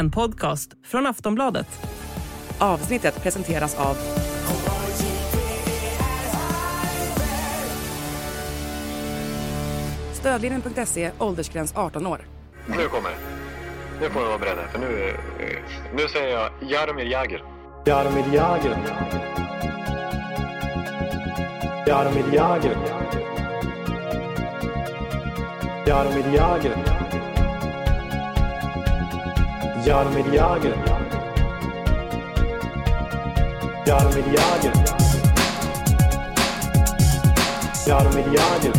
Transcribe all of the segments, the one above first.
en podcast från Aftonbladet. Avsnittet presenteras av Stödlinjen.se, åldersgräns 18 år. Nu kommer det. Nu får ni vara beredda, för nu, eh, nu säger jag Jaromir Jagr. Jaromir Jagr. Jaromir Jagr. Jaromir Jagr. Jaromir Jagr. Jaromir Jagr. Jaromir Jagr.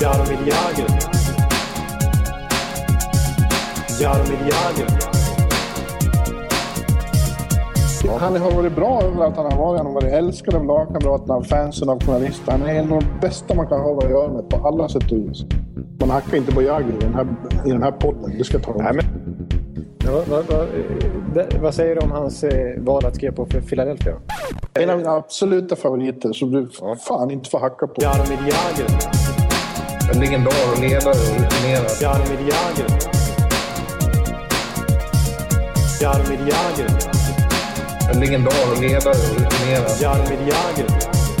Jaromir Jagr. Jaromir Jagr. Han har varit bra överallt han har varit. Han har varit älskad av lagkamraterna, fansen, av journalister. Han är en av de bästa man kan ha att göra med på alla sätt och vis. Man hackar inte på Jagr i den här, i den här podden. Det ska jag ta Nej, men... Ja, vad, vad, vad, säger du om hans eh, val att skriva på för Philadelphia? En av mina absoluta favoriter som du fan inte får hacka på. Jaromir Jagr. En legendar och ledare och rutinerad. Jaromir Jagr. Jaromir Jagr. En legendar och ledare och rutinerad. Jaromir Jagr.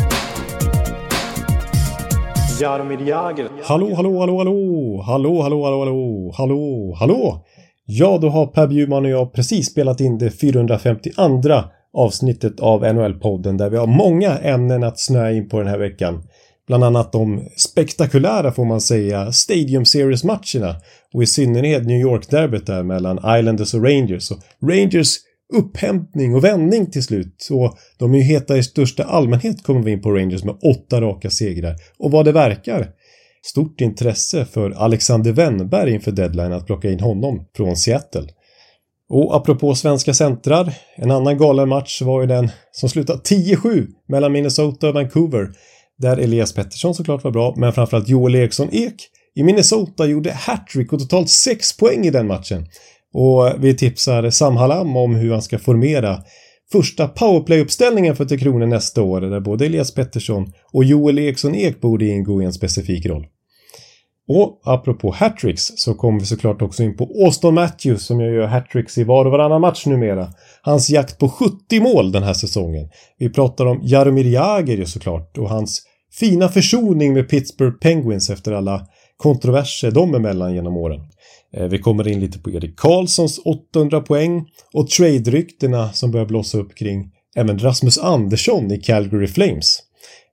Jaromir Jagr. Hallå, hallå, hallå, hallå, hallå, hallå, hallå, hallå, hallå, hallå. Ja, då har Per Bjurman och jag precis spelat in det 452 avsnittet av NHL-podden där vi har många ämnen att snöa in på den här veckan. Bland annat de spektakulära, får man säga, Stadium Series-matcherna och i synnerhet New York-derbyt där mellan Islanders och Rangers. Och Rangers upphämtning och vändning till slut. Så de är ju heta i största allmänhet kommer vi in på Rangers med åtta raka segrar. Och vad det verkar stort intresse för Alexander Wennberg inför deadline att plocka in honom från Seattle. Och apropå svenska centrar, en annan galen match var ju den som slutade 10-7 mellan Minnesota och Vancouver. Där Elias Pettersson såklart var bra, men framförallt Joel Eriksson Ek i Minnesota gjorde hattrick och totalt 6 poäng i den matchen. Och vi tipsar Sam Hallam om hur han ska formera första powerplay-uppställningen för Tre Kronor nästa år där både Elias Pettersson och Joel Eriksson Ek borde ingå i en specifik roll. Och apropå hattricks så kommer vi såklart också in på Auston Matthews som jag gör hattricks i var och varannan match numera. Hans jakt på 70 mål den här säsongen. Vi pratar om Jaromir Jagr såklart och hans fina försoning med Pittsburgh Penguins efter alla kontroverser dem emellan genom åren. Eh, vi kommer in lite på Erik Karlssons 800 poäng och trade-ryktena som börjar blossa upp kring även Rasmus Andersson i Calgary Flames.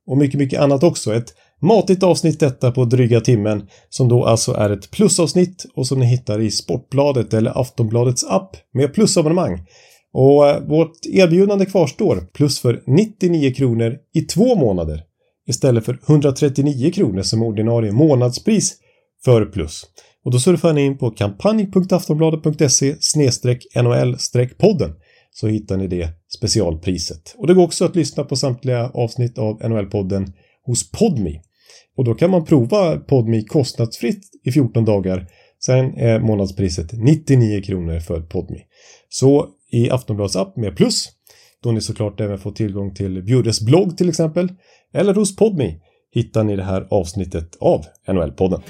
Och mycket, mycket annat också. Ett matigt avsnitt detta på dryga timmen som då alltså är ett plusavsnitt och som ni hittar i Sportbladet eller Aftonbladets app med plusabonnemang. Och eh, vårt erbjudande kvarstår plus för 99 kronor i två månader istället för 139 kronor som ordinarie månadspris för plus. Och då surfar ni in på kampanj.aftonbladet.se NHL-podden så hittar ni det specialpriset. Och det går också att lyssna på samtliga avsnitt av NHL-podden hos Podmi. Och då kan man prova Podmi kostnadsfritt i 14 dagar. Sen är månadspriset 99 kronor för Podmi. Så i Aftonbladets app med plus, då ni såklart även får tillgång till Bjurres blogg till exempel, eller hos Podmi hittar ni det här avsnittet av NHL-podden.